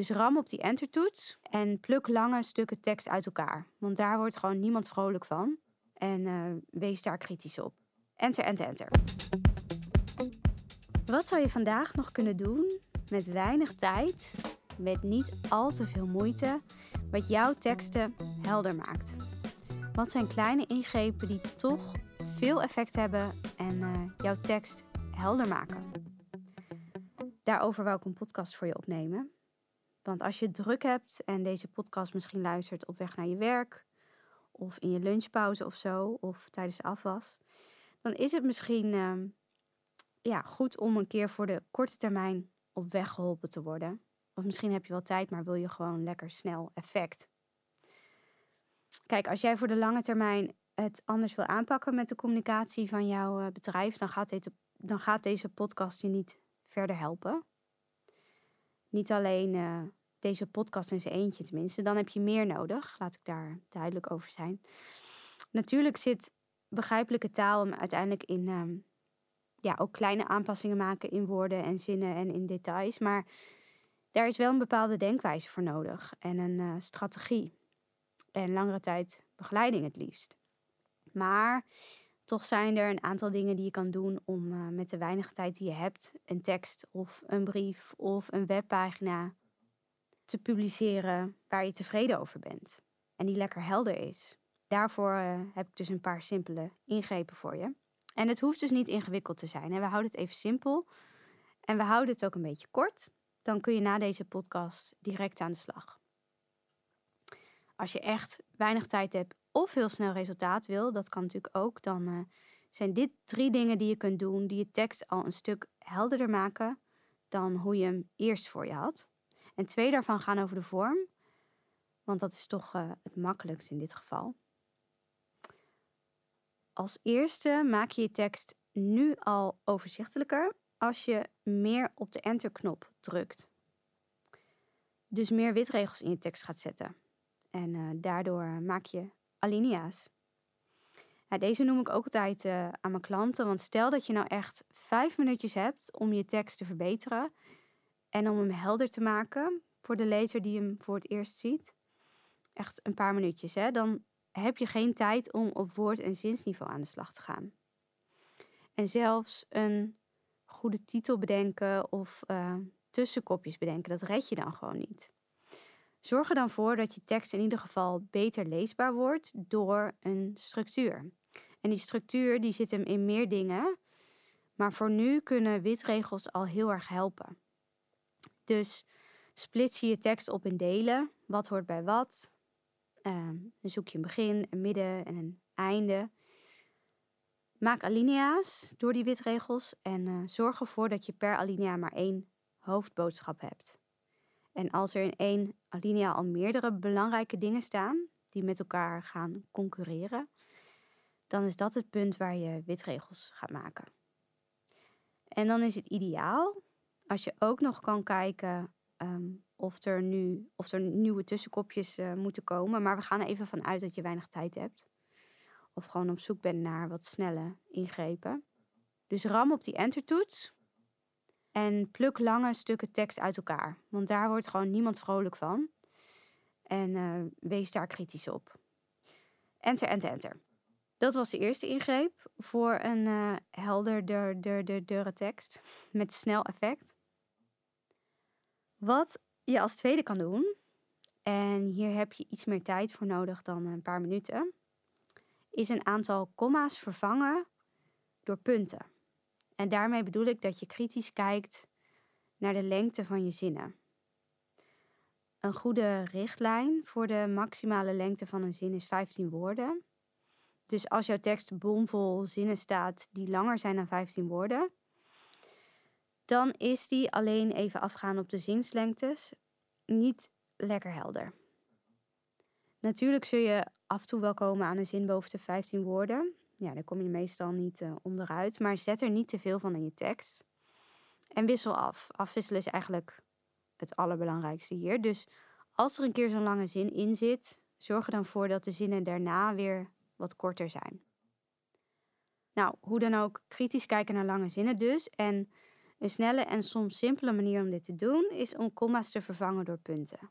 Dus ram op die entertoets en pluk lange stukken tekst uit elkaar. Want daar wordt gewoon niemand vrolijk van. En uh, wees daar kritisch op. Enter, enter, enter. Wat zou je vandaag nog kunnen doen met weinig tijd, met niet al te veel moeite, wat jouw teksten helder maakt? Wat zijn kleine ingrepen die toch veel effect hebben en uh, jouw tekst helder maken? Daarover wil ik een podcast voor je opnemen. Want als je druk hebt en deze podcast misschien luistert op weg naar je werk, of in je lunchpauze of zo, of tijdens de afwas, dan is het misschien uh, ja, goed om een keer voor de korte termijn op weg geholpen te worden. Of misschien heb je wel tijd, maar wil je gewoon lekker snel effect. Kijk, als jij voor de lange termijn het anders wil aanpakken met de communicatie van jouw eh, bedrijf, dan gaat, dan gaat deze podcast je niet verder helpen. Niet alleen uh, deze podcast in zijn eentje tenminste, dan heb je meer nodig. Laat ik daar duidelijk over zijn. Natuurlijk zit begrijpelijke taal uiteindelijk in uh, ja, ook kleine aanpassingen maken in woorden en zinnen en in details. Maar daar is wel een bepaalde denkwijze voor nodig en een uh, strategie. En langere tijd begeleiding het liefst. Maar toch zijn er een aantal dingen die je kan doen om uh, met de weinige tijd die je hebt, een tekst of een brief of een webpagina te publiceren waar je tevreden over bent. En die lekker helder is. Daarvoor uh, heb ik dus een paar simpele ingrepen voor je. En het hoeft dus niet ingewikkeld te zijn. Hè? We houden het even simpel. En we houden het ook een beetje kort. Dan kun je na deze podcast direct aan de slag. Als je echt weinig tijd hebt of heel snel resultaat wil, dat kan natuurlijk ook, dan uh, zijn dit drie dingen die je kunt doen die je tekst al een stuk helderder maken dan hoe je hem eerst voor je had. En twee daarvan gaan over de vorm, want dat is toch uh, het makkelijkst in dit geval. Als eerste maak je je tekst nu al overzichtelijker als je meer op de enter-knop drukt. Dus meer witregels in je tekst gaat zetten. En uh, daardoor maak je alinea's. Deze noem ik ook altijd uh, aan mijn klanten. Want stel dat je nou echt vijf minuutjes hebt om je tekst te verbeteren. En om hem helder te maken voor de lezer die hem voor het eerst ziet. Echt een paar minuutjes. Hè? Dan heb je geen tijd om op woord- en zinsniveau aan de slag te gaan. En zelfs een goede titel bedenken of uh, tussenkopjes bedenken, dat red je dan gewoon niet. Zorg er dan voor dat je tekst in ieder geval beter leesbaar wordt door een structuur. En die structuur die zit hem in meer dingen, maar voor nu kunnen witregels al heel erg helpen. Dus splits je je tekst op in delen. Wat hoort bij wat? Uh, dan zoek je een begin, een midden en een einde. Maak alinea's door die witregels en uh, zorg ervoor dat je per alinea maar één hoofdboodschap hebt. En als er in één alinea al meerdere belangrijke dingen staan die met elkaar gaan concurreren, dan is dat het punt waar je witregels gaat maken. En dan is het ideaal als je ook nog kan kijken um, of, er nu, of er nieuwe tussenkopjes uh, moeten komen. Maar we gaan er even van uit dat je weinig tijd hebt. Of gewoon op zoek bent naar wat snelle ingrepen. Dus ram op die entertoets. En pluk lange stukken tekst uit elkaar. Want daar wordt gewoon niemand vrolijk van. En uh, wees daar kritisch op. Enter, enter, enter. Dat was de eerste ingreep voor een uh, helder tekst met snel effect. Wat je als tweede kan doen, en hier heb je iets meer tijd voor nodig dan een paar minuten, is een aantal komma's vervangen door punten. En daarmee bedoel ik dat je kritisch kijkt naar de lengte van je zinnen. Een goede richtlijn voor de maximale lengte van een zin is 15 woorden. Dus als jouw tekst bomvol zinnen staat die langer zijn dan 15 woorden, dan is die alleen even afgaan op de zinslengtes niet lekker helder. Natuurlijk zul je af en toe wel komen aan een zin boven de 15 woorden. Ja, daar kom je meestal niet uh, onderuit, maar zet er niet te veel van in je tekst. En wissel af. Afwisselen is eigenlijk het allerbelangrijkste hier. Dus als er een keer zo'n lange zin in zit, zorg er dan voor dat de zinnen daarna weer wat korter zijn. Nou, hoe dan ook, kritisch kijken naar lange zinnen dus. En Een snelle en soms simpele manier om dit te doen is om komma's te vervangen door punten.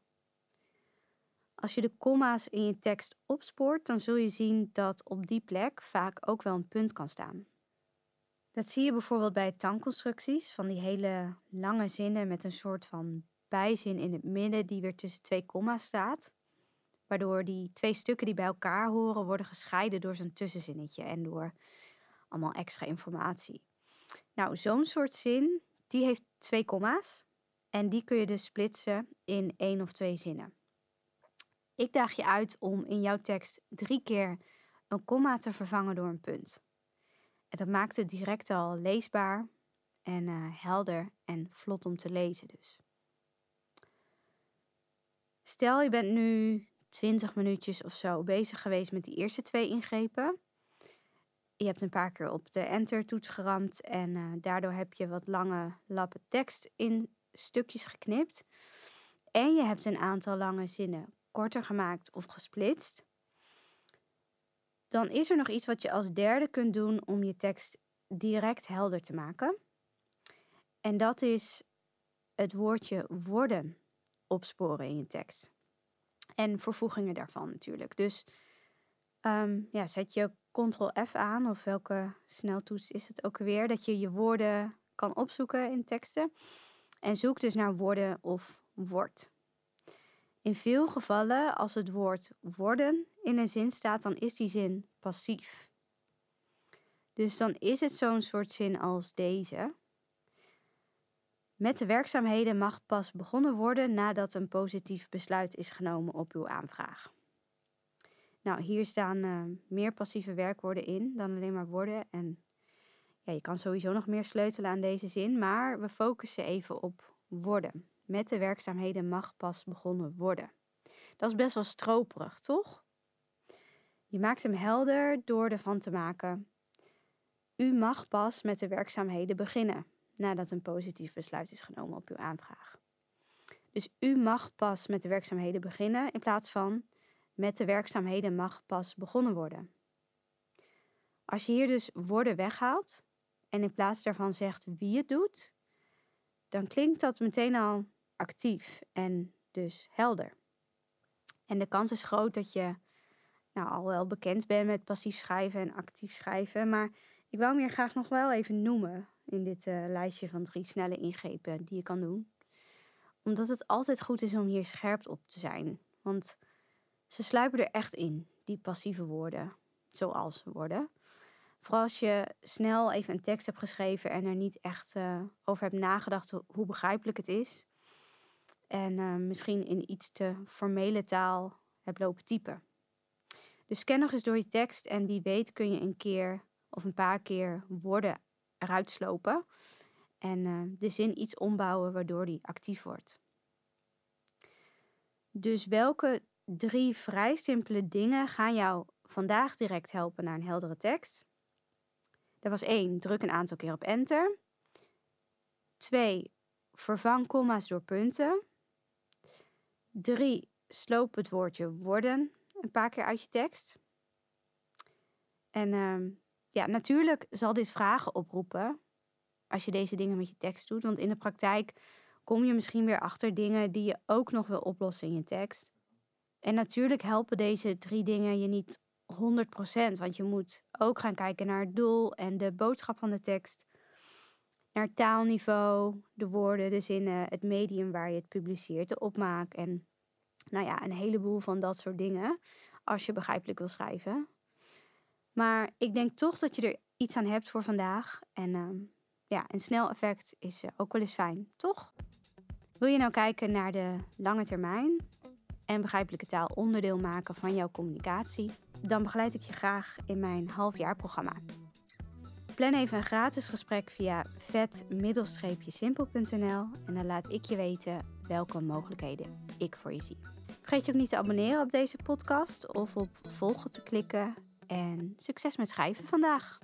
Als je de komma's in je tekst opspoort, dan zul je zien dat op die plek vaak ook wel een punt kan staan. Dat zie je bijvoorbeeld bij tangconstructies, van die hele lange zinnen met een soort van bijzin in het midden die weer tussen twee komma's staat. Waardoor die twee stukken die bij elkaar horen worden gescheiden door zo'n tussenzinnetje en door allemaal extra informatie. Nou, zo'n soort zin, die heeft twee komma's en die kun je dus splitsen in één of twee zinnen. Ik daag je uit om in jouw tekst drie keer een komma te vervangen door een punt. En dat maakt het direct al leesbaar en uh, helder en vlot om te lezen dus. Stel je bent nu 20 minuutjes of zo bezig geweest met die eerste twee ingrepen. Je hebt een paar keer op de enter-toets geramd en uh, daardoor heb je wat lange lappen tekst in stukjes geknipt. En je hebt een aantal lange zinnen korter gemaakt of gesplitst. Dan is er nog iets wat je als derde kunt doen om je tekst direct helder te maken. En dat is het woordje worden opsporen in je tekst. En vervoegingen daarvan natuurlijk. Dus um, ja, zet je Ctrl-F aan, of welke sneltoets is het ook weer, dat je je woorden kan opzoeken in teksten. En zoek dus naar woorden of woord. In veel gevallen, als het woord worden in een zin staat, dan is die zin passief. Dus dan is het zo'n soort zin als deze. Met de werkzaamheden mag pas begonnen worden nadat een positief besluit is genomen op uw aanvraag. Nou, hier staan uh, meer passieve werkwoorden in dan alleen maar woorden. En ja, je kan sowieso nog meer sleutelen aan deze zin, maar we focussen even op worden. Met de werkzaamheden mag pas begonnen worden. Dat is best wel stroperig, toch? Je maakt hem helder door ervan te maken. U mag pas met de werkzaamheden beginnen nadat een positief besluit is genomen op uw aanvraag. Dus u mag pas met de werkzaamheden beginnen in plaats van met de werkzaamheden mag pas begonnen worden. Als je hier dus woorden weghaalt en in plaats daarvan zegt wie het doet, dan klinkt dat meteen al actief en dus helder. En de kans is groot dat je nou, al wel bekend bent met passief schrijven en actief schrijven. Maar ik wil hem hier graag nog wel even noemen in dit uh, lijstje van drie snelle ingrepen die je kan doen. Omdat het altijd goed is om hier scherp op te zijn. Want ze sluipen er echt in, die passieve woorden, zoals woorden. Vooral als je snel even een tekst hebt geschreven en er niet echt uh, over hebt nagedacht hoe begrijpelijk het is. En uh, misschien in iets te formele taal hebt lopen typen. Dus scan nog eens door je tekst en wie weet kun je een keer of een paar keer woorden eruit slopen. En uh, de zin iets ombouwen waardoor die actief wordt. Dus welke drie vrij simpele dingen gaan jou vandaag direct helpen naar een heldere tekst? Dat was één, druk een aantal keer op enter. Twee, vervang komma's door punten. Drie, sloop het woordje worden een paar keer uit je tekst. En uh, ja, natuurlijk zal dit vragen oproepen als je deze dingen met je tekst doet. Want in de praktijk kom je misschien weer achter dingen die je ook nog wil oplossen in je tekst. En natuurlijk helpen deze drie dingen je niet 100%, want je moet ook gaan kijken naar het doel en de boodschap van de tekst. Naar taalniveau, de woorden, de zinnen, het medium waar je het publiceert, de opmaak en nou ja, een heleboel van dat soort dingen als je begrijpelijk wil schrijven. Maar ik denk toch dat je er iets aan hebt voor vandaag. En uh, ja, een snel effect is uh, ook wel eens fijn, toch? Wil je nou kijken naar de lange termijn en begrijpelijke taal onderdeel maken van jouw communicatie? Dan begeleid ik je graag in mijn halfjaarprogramma. Plan even een gratis gesprek via vet-simpel.nl en dan laat ik je weten welke mogelijkheden ik voor je zie. Vergeet je ook niet te abonneren op deze podcast of op volgen te klikken. En succes met schrijven vandaag!